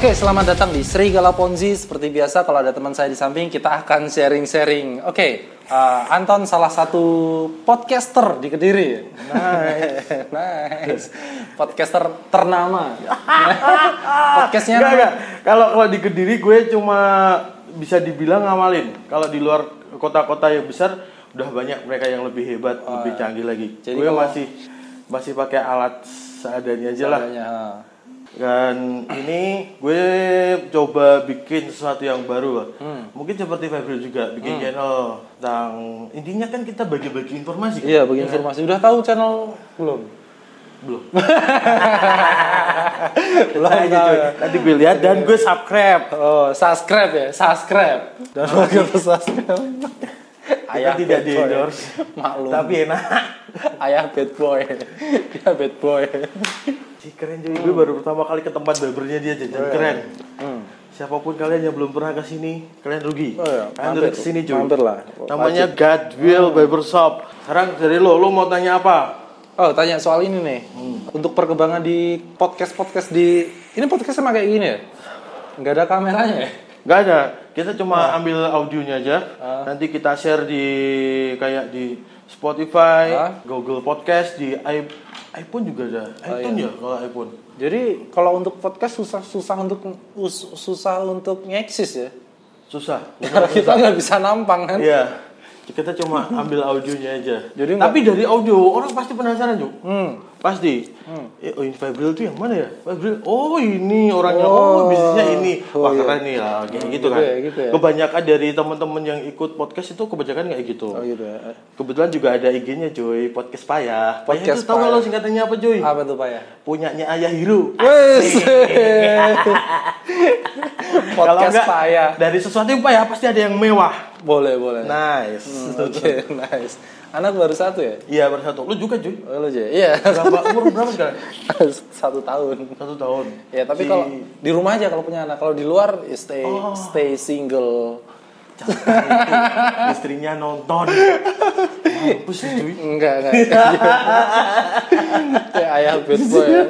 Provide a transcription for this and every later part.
Oke, selamat datang di Serigala Ponzi. Seperti biasa, kalau ada teman saya di samping, kita akan sharing-sharing. Oke, uh, Anton salah satu podcaster di Kediri. Nice, nice. Podcaster ternama. Podcastnya Enggak, nama- enggak. Kalau kalau di Kediri gue cuma bisa dibilang ngamalin. Kalau di luar kota-kota yang besar udah banyak mereka yang lebih hebat, lebih canggih lagi. Jadi gue kalau- masih masih pakai alat seadanya aja lah. Seadanya, ha. Dan ini gue coba bikin sesuatu yang baru. Hmm. Mungkin seperti Febri juga bikin channel tentang intinya kan kita bagi-bagi informasi. kan? Iya, bagi informasi. Udah tahu channel belum? Belum. Belum Aja, tahu cuy. ya. Nanti gue lihat dan gue subscribe. Oh, subscribe ya, subscribe. Dan bagi subscribe. Kita tidak di endorse. Maklum. Tapi enak. Ayah bad boy. Dia bad boy. Si keren cuy, gue baru pertama kali ke tempat barbernya dia jajan keren. Hmm. Siapa pun kalian yang belum pernah ke sini, kalian rugi. Oh iya, kalian mampir. ke sini cuy. Mampir lah. Namanya Godwill Barber Shop. Sekarang dari lo, lo mau tanya apa? Oh, tanya soal ini nih. Untuk perkembangan di podcast-podcast di ini podcast sama kayak gini ya? Nggak ada kameranya ya? Gak ada, kita cuma ambil audionya aja. Ah. Nanti kita share di kayak di Spotify, Ah. Google Podcast, di i- iPhone juga ada. iPhone ya kalau iPhone. Jadi kalau untuk podcast susah susah untuk us- susah untuk ngeksis ya. Susah. Karena kita nggak bisa nampang kan. Iya. Kita cuma ambil audionya aja. Jadi Tapi dari audio orang pasti penasaran, Cuk. Hmm. Pasti. Eh, oh, Fabril tuh yang mana ya? Fabril. Oh, ini orangnya. Oh, Oh. bisnisnya ini. Wah, Oh, iya. keren nih lah. Kayak gitu gitu kan. ya, gitu ya. Kebanyakan dari teman-teman yang ikut podcast itu kebanyakan kayak gitu. Oh gitu ya. Kebetulan juga ada IG-nya, Joy. Podcast Payah. Payah Podcast itu tahu Payah. lo singkatannya apa, Joy? Apa tuh Pak ya? Punyanya Ayah Hiro. Wes. Podcast enggak, payah. dari sesuatu yang payah pasti ada yang mewah. Boleh, boleh. Nice. Oke, nice. Anak baru satu ya? Iya, bersatu. Lu juga, Joy. Oh, lu aja. Iya. Berapa umur berapa sekarang? satu tahun. Satu tahun. Ya tapi Si- kalau di rumah aja kalau punya anak. Kalau di luar ya stay Oh. stay single. Jangan istrinya nonton. Mampus sih, cuy. Enggak enggak. Kayak ayah bad boy. ya.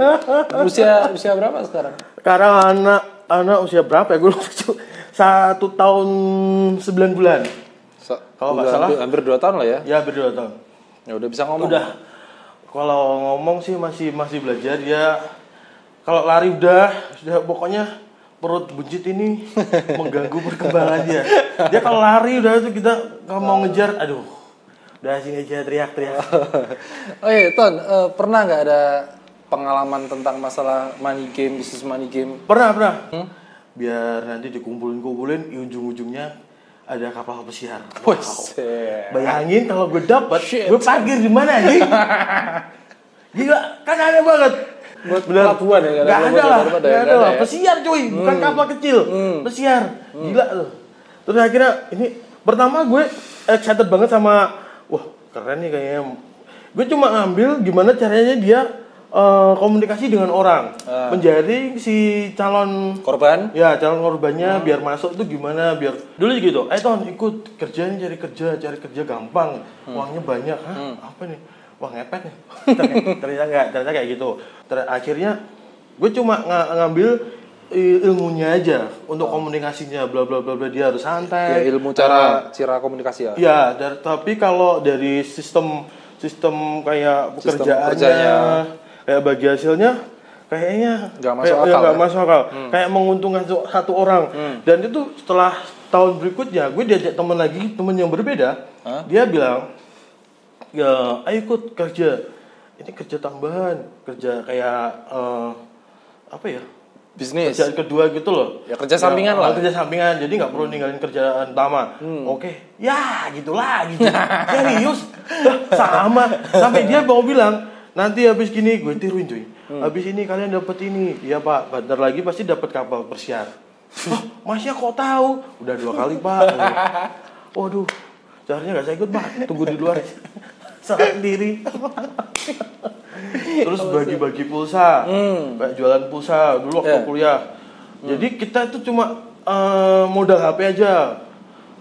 Usia usia berapa sekarang? Sekarang anak anak usia berapa ya? Gue lupa, cuy. Satu tahun sembilan bulan. Kalau nggak salah. hampir, hampir dua tahun lah ya. Ya berdua tahun. Ya udah bisa ngomong. Udah. Kalau ngomong sih masih masih belajar ya. Kalau lari udah, sudah pokoknya perut buncit ini mengganggu perkembangan dia. Dia kalau lari udah itu kita nggak mau ngejar, aduh. Udah sini aja teriak-teriak. Oh iya, Ton, eh, pernah nggak ada pengalaman tentang masalah money game, bisnis money game? Pernah, pernah. Hmm? Biar nanti dikumpulin-kumpulin, ujung-ujungnya ada kapal pesiar. Wes. Bayangin kalau gue dapat, Shit. gue parkir di mana anjing? Gila, kan aneh banget. Buat pelabuhan ya, ada Gak ada lah, gak ya, ada nggak lah. ya? Pesiar cuy, bukan kapal kecil. Pesiar, gila tuh. Terus akhirnya ini pertama gue excited banget sama, wah keren nih kayaknya. Gue cuma ngambil gimana caranya dia eh, komunikasi dengan orang, Ah. menjaring si calon Korban? Ya calon korbannya biar masuk tuh gimana biar dulu gitu. Eh ton ikut kerja nih cari kerja cari kerja gampang uangnya banyak. Hah apa nih? Wah ngepet nih. ternyata nggak ternyata kayak gitu. Ter akhirnya gue cuma nga- ngambil ilmunya aja untuk komunikasinya bla bla bla bla dia harus Ya, santai. ilmu cara cara komunikasi ya. Ya, tapi kalau dari sistem sistem kayak pekerjaannya. Kayak bagi hasilnya, kayaknya Nggak masuk kayak- akal, ya, nggak ya? masuk akal. Kayak menguntungkan satu, orang. Dan itu setelah tahun berikutnya, gue diajak teman lagi, teman yang berbeda, Hah? dia bilang, ya, ayo ikut kerja. Ini kerja tambahan, kerja kayak eh, apa ya? Bisnis. kerjaan kedua gitu loh Ya, kerja sampingan lah. kerja sampingan jadi nggak perlu ninggalin kerjaan utama oke ya gitulah gitu serius Lah, sama sampai dia mau bilang nanti habis gini gue tiruin cuy. Habis ini kalian dapat ini. Iya pak. Bentar lagi pasti dapat kapal persiar. Oh, masnya kok tahu? Udah dua kali pak. Waduh seharusnya nggak saya ikut pak. Tunggu di luar. Salah sendiri. Terus bagi-bagi pulsa. Kayak jualan pulsa. Dulu waktu Ya. kuliah. Jadi kita itu cuma eh, modal HP aja.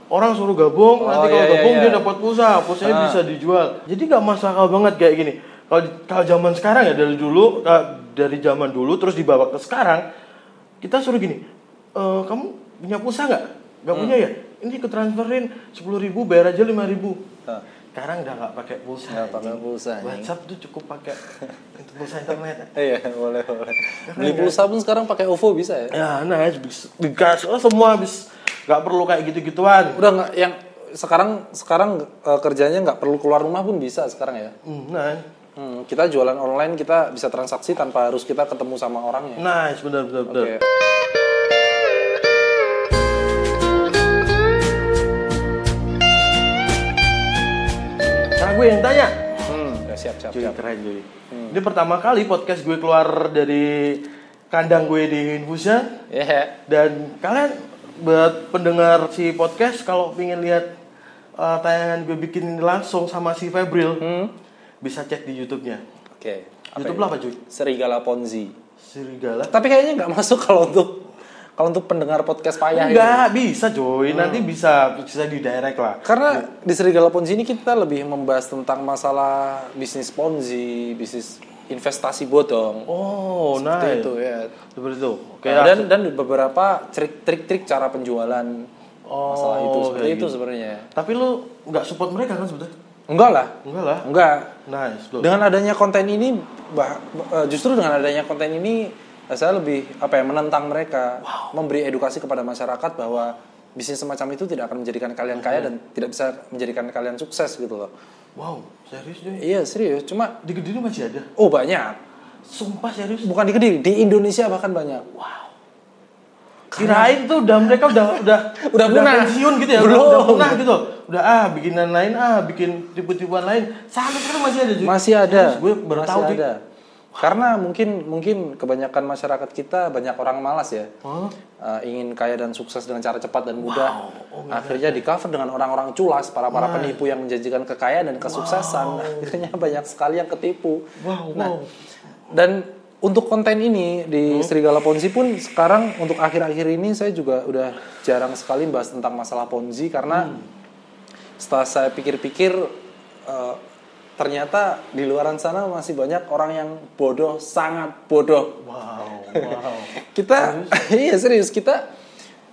Orang suruh gabung. Oh, nanti kalau iya, iya, gabung iya. dia dapat pulsa. Pulsanya Ah. bisa dijual. Jadi nggak masuk akal banget kayak gini kalau di- kalau zaman sekarang ya dari dulu dari zaman dulu terus dibawa ke sekarang kita suruh gini, "Eh, kamu punya pulsa nggak? Nggak punya ya? Ini ikut transferin sepuluh ribu, bayar aja lima ribu. Sekarang udah nggak pakai pulsa. Nggak pakai pulsa. WhatsApp tuh cukup pakai itu pulsa internet. Iya, boleh, boleh. Beli pulsa pun sekarang pakai OVO bisa ya? Ya, nah, digas oh, semua habis nggak perlu kayak gitu-gituan. Udah nggak yang sekarang sekarang eh, kerjanya nggak perlu keluar rumah pun bisa sekarang ya. Hmm, Nah, Hmm, kita jualan online kita bisa transaksi tanpa harus kita ketemu sama orangnya. nice, benar benar benar. Oke. Nah, gue yang tanya. Hmm, ya, siap siap siap. keren cuy. Ini pertama kali podcast gue keluar dari kandang gue di Infusia Ya. dan kalian buat pendengar si podcast kalau pengen lihat uh, tayangan gue bikin langsung sama si Febril bisa cek di YouTube-nya. Oke. Apa YouTube ini? lo apa cuy? Serigala Ponzi. Serigala. Tapi kayaknya nggak masuk kalau untuk kalau untuk pendengar podcast payah ini. Enggak bisa cuy, nanti bisa bisa di direct lah. Karena di Serigala Ponzi ini kita lebih membahas tentang masalah bisnis Ponzi, bisnis investasi bodong. Oh, Seperti nice. itu ya. Seperti itu. Oke. Nah, dan dan beberapa trik- trik-trik cara penjualan Oh, masalah itu seperti kayak itu gitu. sebenarnya. Tapi lu nggak support mereka kan sebetulnya? Enggak lah. Enggak lah. Enggak. Nice, bro. Dengan adanya konten ini bah- eh, justru dengan adanya konten ini saya lebih apa ya menentang mereka memberi edukasi kepada masyarakat bahwa bisnis semacam itu tidak akan menjadikan kalian kaya dan tidak bisa menjadikan kalian sukses gitu loh. Wow, serius cuy. Iya serius, cuma Di Kediri masih ada. oh banyak. Sumpah serius. Bukan di Kediri, di Indonesia bahkan banyak. Kirain tuh udah mereka udah udah Udah punah. pensiun gitu ya, udah, Belum. udah punah gitu. Udah ah bikinan lain ah bikin tipu-tipuan lain. Sampai sekarang masih ada cuy. Masih ada. Gue baru Masih tahu ada. Karena mungkin mungkin kebanyakan masyarakat kita banyak orang malas ya. Hah? Uh, ingin kaya dan sukses dengan cara cepat dan mudah. Akhirnya di cover dengan orang-orang culas, para para penipu yang menjanjikan kekayaan dan kesuksesan. Akhirnya banyak sekali yang ketipu. Wow, Nah, wow. dan untuk konten ini di Serigala Ponzi pun sekarang untuk akhir-akhir ini saya juga udah jarang sekali bahas tentang masalah Ponzi karena setelah saya pikir-pikir eh, ternyata di luaran sana masih banyak orang yang bodoh, sangat bodoh. Wow, wow. Kita iya serius kita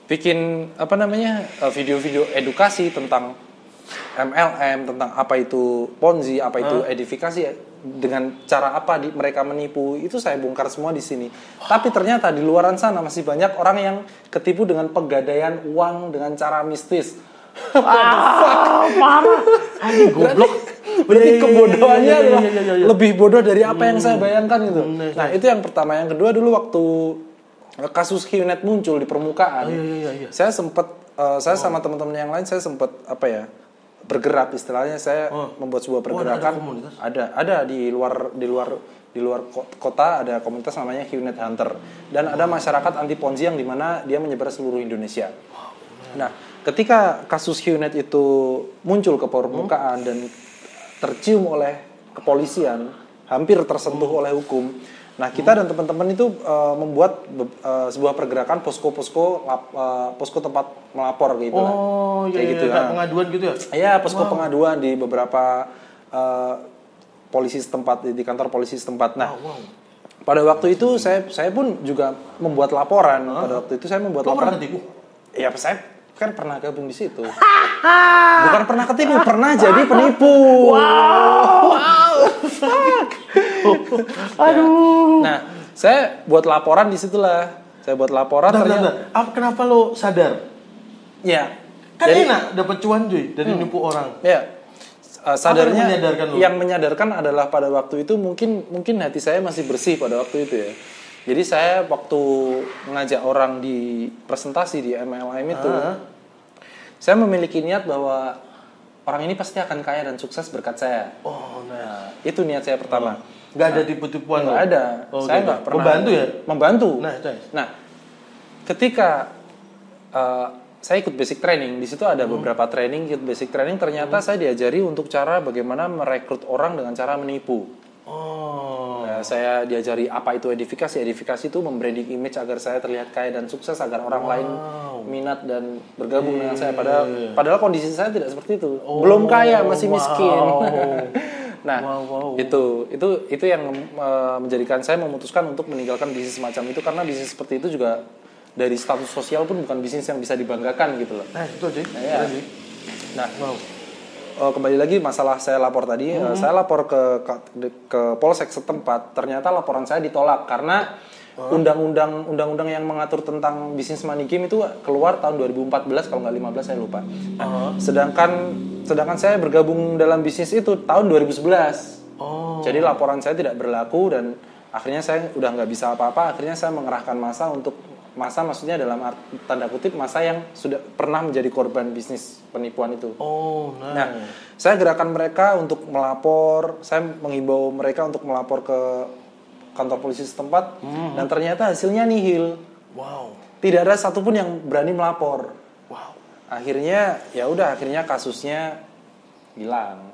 bikin apa namanya eh, video-video edukasi tentang MLM tentang apa itu Ponzi, apa itu edifikasi ya, dengan cara apa di, mereka menipu itu saya bongkar semua di sini. Tapi ternyata di luaran sana masih banyak orang yang ketipu dengan pegadaian uang dengan cara mistis. Anjing goblok. Berarti Iya, iya, iya, kebodohannya adalah lebih bodoh dari apa yang saya bayangkan gitu. Hmm, Nah, itu yang pertama. Yang kedua dulu waktu kasus QNet muncul di permukaan. Oh, iya, iya, iya. Saya sempat eh, saya sama teman-teman yang lain saya sempat apa ya? Bergerak. Istilahnya saya Oh. membuat sebuah Oh, ada- ada pergerakan. ada ada di luar di luar di luar ko- kota ada komunitas namanya QNet Hunter. Dan ada masyarakat anti ponzi yang di mana dia menyebar seluruh Indonesia. Nah, ketika kasus QNet itu muncul ke permukaan dan tercium oleh kepolisian, hampir tersentuh oleh hukum. Nah, kita dan teman-teman itu uh, membuat uh, sebuah pergerakan posko-posko lap- uh, posko tempat melapor gitu lah. Oh, iya, Kayak iya, gitu kayak ya. pengaduan gitu ya. Iya, posko pengaduan di beberapa uh, polisi setempat di kantor polisi setempat. Nah, Wow. pada waktu itu saya saya pun juga membuat laporan. Pada waktu itu saya membuat Lo laporan. pernah? Iya, saya kan pernah gabung di situ. Bukan pernah ketipu, pernah jadi penipu. Aduh. Nah, saya buat laporan di situlah. Saya buat laporan Bentar, bentar, ternyata. bentar. Apa- kenapa lo sadar? Ya. Kan Jadi- enak dapat cuan cuy dari nipu orang. Ya. Uh, sadarnya yang menyadarkan yang menyadarkan adalah pada waktu itu mungkin mungkin hati saya masih bersih pada waktu itu ya. Jadi saya waktu mengajak orang di presentasi di MLM itu, Ah. saya memiliki niat bahwa orang ini pasti akan kaya dan sukses berkat saya. Oh, nah. Nah, itu niat saya pertama. Nggak ada tipu-tipuan Nggak lo? ada. Oh, saya gitu. nggak pernah. Membantu ya? Membantu. Nah, nice. Nah, ketika uh, saya ikut basic training, di situ ada Hmm. beberapa training, ikut basic training ternyata saya diajari untuk cara bagaimana merekrut orang dengan cara menipu. Oh. Nah, saya diajari apa itu edifikasi. Edifikasi itu membranding image agar saya terlihat kaya dan sukses agar orang lain minat dan bergabung dengan saya. Padahal, padahal kondisi saya tidak seperti itu. Belum kaya, masih miskin. wow. Nah, Wow, wow. itu itu itu yang eh, menjadikan saya memutuskan untuk meninggalkan bisnis semacam itu karena bisnis seperti itu juga dari status sosial pun bukan bisnis yang bisa dibanggakan gitu loh. Nah, itu aja. Iya. Keren, cuy. Nah, Wow. Eh, kembali lagi masalah saya lapor tadi, eh, Mm-hmm. saya lapor ke, ke ke polsek setempat, ternyata laporan saya ditolak karena undang-undang undang-undang yang mengatur tentang bisnis money game itu keluar tahun 2014 kalau nggak 15 saya lupa. Uh-huh. Sedangkan sedangkan saya bergabung dalam bisnis itu tahun 2011. Oh. Jadi laporan saya tidak berlaku dan akhirnya saya udah nggak bisa apa-apa. Akhirnya saya mengerahkan masa untuk masa maksudnya dalam art- tanda kutip masa yang sudah pernah menjadi korban bisnis penipuan itu. Oh, nah. Nah, saya gerakan mereka untuk melapor, saya menghimbau mereka untuk melapor ke kantor polisi setempat dan ternyata hasilnya nihil. Wow. Tidak ada satupun yang berani melapor. Wow. Akhirnya ya udah akhirnya kasusnya hilang.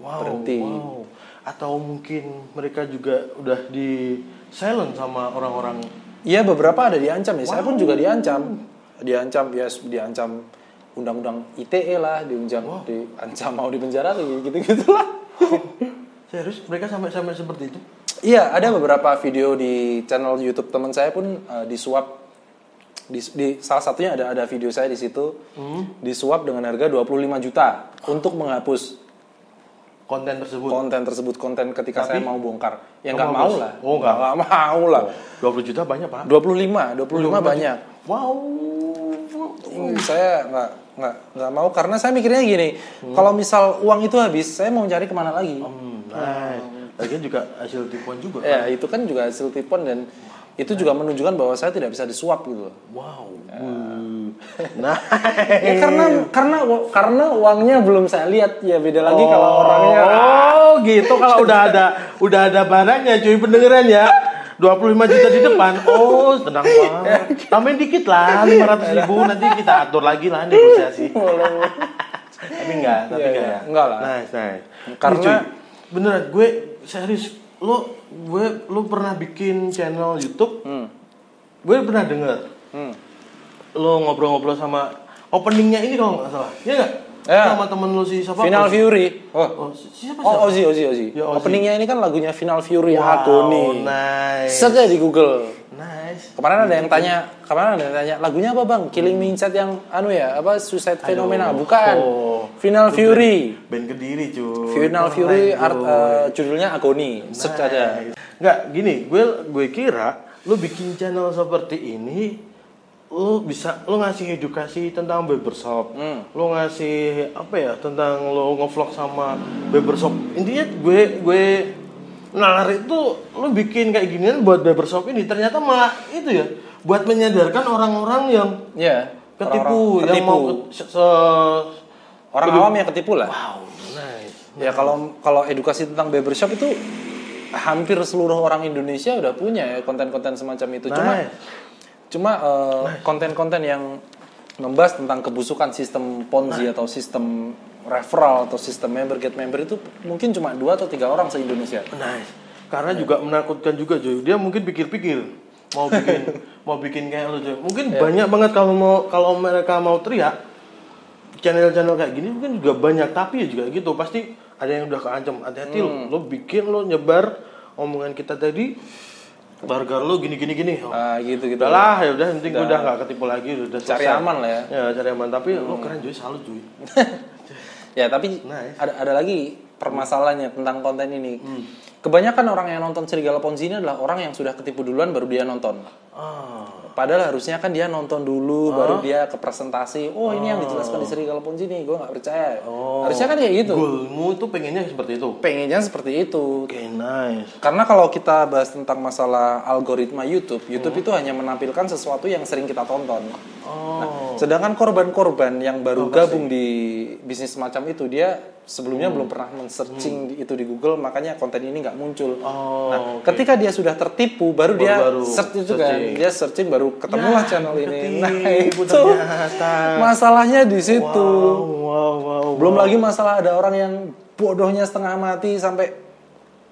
Wow. Berhenti. Wow. Atau mungkin mereka juga udah di silent sama orang-orang. Iya beberapa ada diancam ya. Saya pun juga diancam. Diancam ya diancam undang-undang ITE lah, diancam diancam mau dipenjara gitu-gitu lah. Serius, mereka sampai sampai seperti itu? Iya, ada beberapa video di channel YouTube teman saya pun eh, disuap di, di salah satunya ada ada video saya di situ disuap dengan harga 25 juta untuk menghapus Konten tersebut. konten tersebut konten ketika Tapi- saya mau bongkar. Ya Oh, nggak mau lah. Oh, nggak. Nggak mau lah. 20 juta banyak, Pak. 25, 25 banyak. Wow. Ini saya nggak nggak nggak mau karena saya mikirnya gini, kalau misal uang itu habis, saya mau cari ke mana lagi? Hmm, nice. Lagian juga hasil tipuan juga. Ya itu kan juga hasil tipuan dan itu juga menunjukkan bahwa saya tidak bisa disuap gitu. loh. Wow. Hmm. Nah. Ya karena karena karena uangnya belum saya lihat ya beda lagi kalau orangnya Oh, gitu kalau udah ada udah ada barangnya cuy pendengaran ya. 25 juta di depan. Oh, tenang banget. Tambahin dikit lah 500 ribu nanti kita atur lagi lah negosiasi. tapi enggak, tapi Iya, enggak iya. ya. Enggak lah. Nice, nice. Karena- Nih, cuy, beneran gue serius lo gue lo pernah bikin channel YouTube? Hmm. Gue pernah denger Hmm. lo ngobrol-ngobrol sama openingnya ini kalau nggak salah. Iya nggak? Ya. Sama temen lo si siapa? Final. Fury. Oh. Oh, si- siapa? Oh, siapa? Ozzy, Ozzy, Ozzy. Ya, Ozzy. Openingnya ini kan lagunya Final Fury Wow, Agony. nice. Search aja di Google. Kemarin ada yang tanya, kemarin ada yang tanya, lagunya apa bang? Killing Me Inside yang anu ya, apa Suicide Phenomena? Bukan. Oh. Final Fury. Band kediri cuy. Final Orang Fury lain, art, eh, judulnya Agony. Search Nice. aja. Nggak, gini, gue gue kira lo bikin channel seperti ini lo bisa lo ngasih edukasi tentang barbershop Hmm. lo ngasih apa ya tentang lo ngevlog sama barbershop intinya gue gue nalar itu lo bikin kayak ginian buat barbershop ini ternyata malah itu ya buat menyadarkan orang-orang yang Iya. ketipu Orang-orang yang mau ketipu. se- Orang awam yang ketipu lah. wow nice Ya kalau kalau edukasi tentang barbershop itu hampir seluruh orang Indonesia udah punya ya konten-konten semacam itu. Cuma Nice. cuma eh, konten-konten yang membahas tentang kebusukan sistem Ponzi atau sistem referral atau sistem member get member itu mungkin cuma dua atau tiga orang se Indonesia. Nice. Karena juga menakutkan juga Joy. Dia mungkin pikir-pikir mau bikin mau bikin kayak lo Joy. Mungkin banyak banget kalau mau kalau mereka mau teriak channel-channel kayak gini mungkin juga banyak tapi ya juga gitu pasti ada yang udah keancam hati-hati lo lo bikin lo nyebar omongan kita tadi harga lo gini gini gini oh, Ah, gitu gitu. udah lah ya udah penting gue udah nggak ketipu lagi udah Cari selesai. aman lah ya. ya cari aman tapi lo keren Joy salut Joy Ya tapi Nice. ada ada lagi permasalahannya tentang konten ini. Hmm. Kebanyakan orang yang nonton Serigala Ponzi ini adalah orang yang sudah ketipu duluan baru dia nonton. ah Padahal harusnya kan dia nonton dulu baru dia ke presentasi. Oh ini yang dijelaskan di Serigala Ponzi nih, gue nggak percaya. Oh. Harusnya kan kayak gitu. goalmu tuh pengennya seperti itu Pengennya seperti itu. oke nice Karena kalau kita bahas tentang masalah algoritma YouTube, YouTube itu hanya menampilkan sesuatu yang sering kita tonton. oh Sedangkan korban-korban yang baru gabung di bisnis semacam itu, dia sebelumnya Hmm. belum pernah men-searching itu di Google, makanya konten ini nggak muncul. Oh, nah, oke. ketika dia sudah tertipu, baru, dia Baru-baru search itu kan, dia searching baru ketemulah Ya, channel ini. ketipu Nah itu ternyata. masalahnya di situ. Wow, wow, wow. Belum lagi masalah ada orang yang bodohnya setengah mati sampai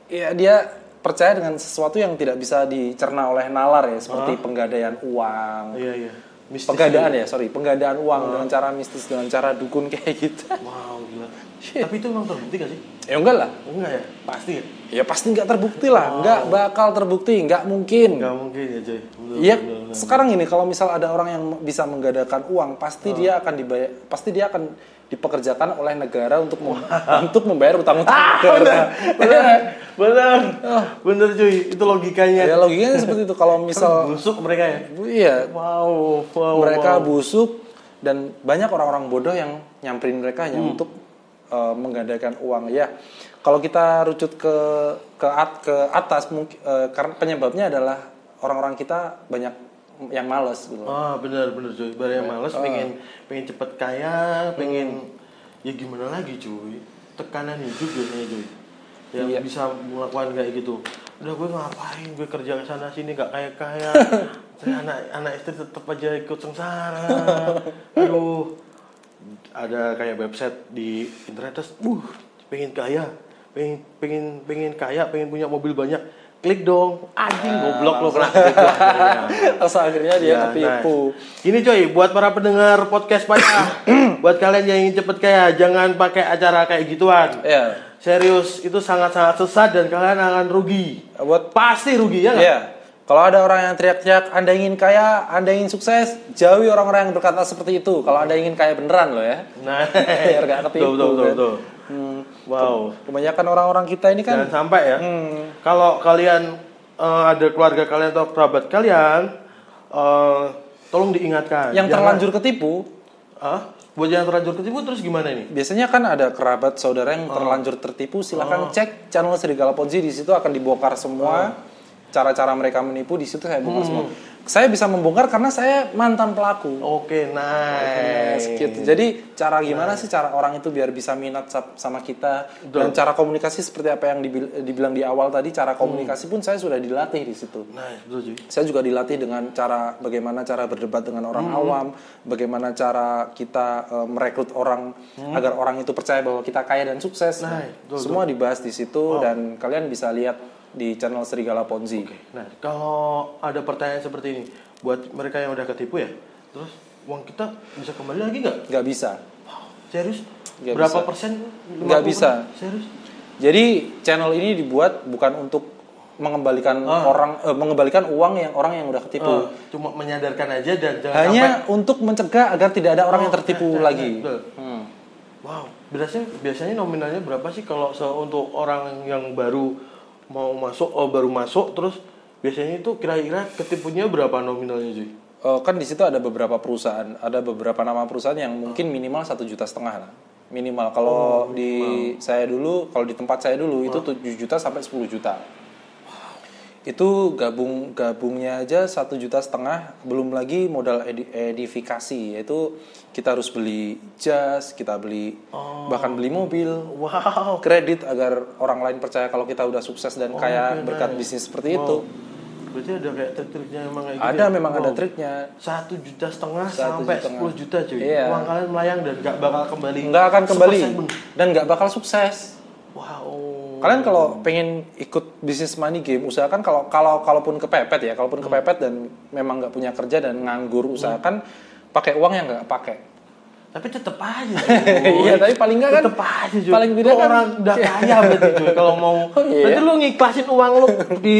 ya dia percaya dengan sesuatu yang tidak bisa dicerna oleh nalar ya, seperti penggadaian uang, Iya, iya. Mistis penggadaan ya sorry penggadaan uang dengan cara mistis dengan cara dukun kayak gitu Wow, gila. Shit. Tapi itu emang terbukti gak sih? ya enggak lah Oh, enggak ya? Pasti ya? ya pasti nggak terbukti lah nggak bakal terbukti nggak mungkin Enggak mungkin ya, Joy. Iya, sekarang ini kalau misal ada orang yang bisa menggadakan uang, pasti dia akan dibayar, pasti dia akan dipekerjakan oleh negara untuk mem- untuk membayar utang-utang negara. Bener, bener, bener cuy. Itu logikanya. ya logikanya seperti itu. Kalau misal Busuk mereka ya? iya, Wow, wow, mereka wow. busuk dan banyak orang-orang bodoh yang nyamperin mereka hanya Hmm. untuk uh, menggandakan uang. Ya, kalau kita rucut ke ke at, ke atas mungkin uh, karena penyebabnya adalah orang-orang kita banyak yang males gitu. Ah, bener, bener cuy. Banyak yang males, pengen, pengen cepet kaya, pengen, ya gimana lagi cuy. Tekanan hidup biasanya cuy. Yang Iya. bisa melakukan kayak gitu. Udah gue ngapain, gue kerja ke sana sini gak kaya-kaya. Saya anak anak istri tetap aja ikut sengsara. Aduh, ada kayak website di internet terus, uh, pengen kaya, pengen pengen pengen kaya, pengen punya mobil banyak, klik dong, anjing goblok lo kena klik. Terus akhirnya dia Ya, ketipu. nah. Gini coy, buat para pendengar podcast payah, buat kalian yang ingin cepet kaya, jangan pakai acara kayak gituan. Ya, Serius, itu sangat-sangat sesat dan kalian akan rugi. buat Pasti rugi ya nggak? ya. Kalau ada orang yang teriak-teriak, Anda ingin kaya, Anda ingin sukses, jauhi orang-orang yang berkata seperti itu. Kalau Anda ingin kaya beneran loh ya. Nah, Biar nggak ketipu, betul, betul, betul, kan. betul. Hmm. Wow. Kebanyakan orang-orang kita ini kan Jangan sampai ya. Hmm. Kalau kalian eh, ada keluarga kalian atau kerabat kalian, eh, tolong diingatkan. yang Jangan- terlanjur ketipu, Ah, buat yang terlanjur ketipu terus gimana ini? biasanya kan ada kerabat saudara Oh. yang terlanjur tertipu, silahkan cek channel Serigala Ponzi di situ akan dibongkar semua Oh. Cara-cara mereka menipu di situ saya Hmm. bongkar semua. Saya bisa membongkar karena saya mantan pelaku. Oke, nice. Gitu. Jadi cara gimana sih cara orang itu biar bisa minat sa- sama kita dan cara komunikasi seperti apa yang dibil- dibilang di awal tadi cara komunikasi pun saya sudah dilatih di situ. Nice, betul. Saya juga dilatih dengan cara bagaimana cara berdebat dengan orang awam, bagaimana cara kita eh, merekrut orang agar orang itu percaya bahwa kita kaya dan sukses. Nah, betul, Semua dibahas di situ dan kalian bisa lihat di channel Serigala Ponzi. Nah, kalau ada pertanyaan seperti ini, buat mereka yang udah ketipu ya, terus uang kita bisa kembali lagi nggak? Nggak bisa. Serius? Nggak Berapa bisa. persen? Nggak 50%? bisa. Serius? Jadi channel ini dibuat bukan untuk mengembalikan orang eh, mengembalikan uang yang orang yang udah ketipu. Oh, cuma menyadarkan aja dan jangan Hanya sampai untuk mencegah agar tidak ada orang yang tertipu nah, nah, lagi. betul. Hmm. Wow, biasanya biasanya nominalnya berapa sih kalau untuk orang yang baru mau masuk, oh baru masuk, terus biasanya itu kira-kira ketipunya berapa nominalnya cuy? Eh, kan di situ ada beberapa perusahaan, ada beberapa nama perusahaan yang mungkin minimal satu juta setengah lah. Minimal kalau di saya dulu, kalau di tempat saya dulu itu 7 juta sampai 10 juta. Itu gabung gabungnya aja satu juta setengah, belum lagi modal edi- edifikasi yaitu kita harus beli jas, kita beli bahkan beli mobil, Wow, kredit agar orang lain percaya kalau kita udah sukses dan kaya oke, berkat nice. bisnis seperti itu. berarti ada kayak trik-triknya emang kayak gitu Ada ya? memang ada Wow. triknya. satu juta setengah Satu sampai. 10 juta cuy Iya. uang kalian melayang dan nggak bakal kembali nggak akan kembali dan nggak bakal sukses. wow Kalian kalau pengen ikut bisnis money game, usahakan kalau kalau kalaupun kepepet ya, kalaupun kepepet dan memang nggak punya kerja dan nganggur, usahakan pakai uang yang nggak pakai. tapi tetep aja Iya, tapi paling nggak kan tetep aja cuy. paling tidak kan- orang udah kaya berarti cuy kalau mau. Oh, iya. berarti lu ngiklasin uang lu di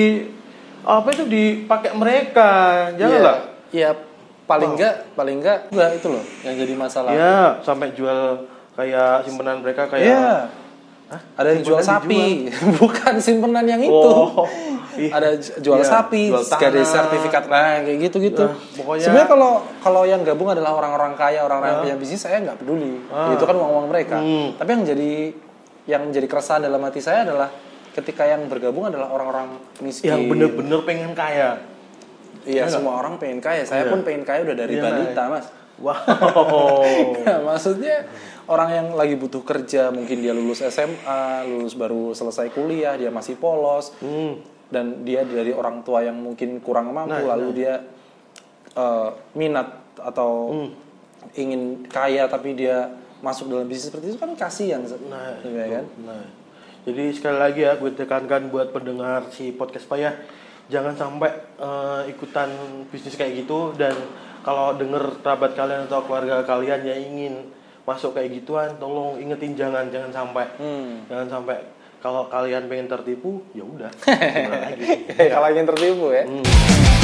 apa itu dipakai mereka jangan Iya, lah Iya, paling nggak paling nggak nggak itu loh yang jadi masalah. ya sampai jual kayak simpenan mereka kayak Iya. Ada yang jual sapi, bukan simpenan yang itu. Oh, iya. Ada jual Iya, sapi, jual gak ada sertifikat nah kayak gitu-gitu. Nah, pokoknya- Sebenarnya kalau kalau yang gabung adalah orang-orang kaya, orang-orang yang punya bisnis, saya nggak peduli. Itu kan uang-uang mereka. Ah. Hmm. Tapi yang jadi yang jadi keresahan dalam hati saya adalah ketika yang bergabung adalah orang-orang miskin. yang bener-bener pengen kaya Iya, semua orang pengen kaya. Saya Iya. pun pengen kaya udah dari Iya, balita, Mas. Wow Nggak, maksudnya orang yang lagi butuh kerja, mungkin dia lulus SMA, lulus baru selesai kuliah, dia masih polos, Hmm. dan dia dari orang tua yang mungkin kurang mampu, Nah, lalu dia eh, minat atau Hmm. ingin kaya tapi dia masuk dalam bisnis seperti itu kan kasihan, Nah, ya kan? Nah, jadi sekali lagi ya gue tekankan buat pendengar si podcast payah jangan sampai eh, ikutan bisnis kayak gitu dan kalau denger kerabat kalian atau keluarga kalian yang ingin masuk kayak gituan tolong ingetin jangan jangan sampai Hmm. jangan sampai kalau kalian pengen tertipu ya udah Kalau ingin tertipu ya. Hmm.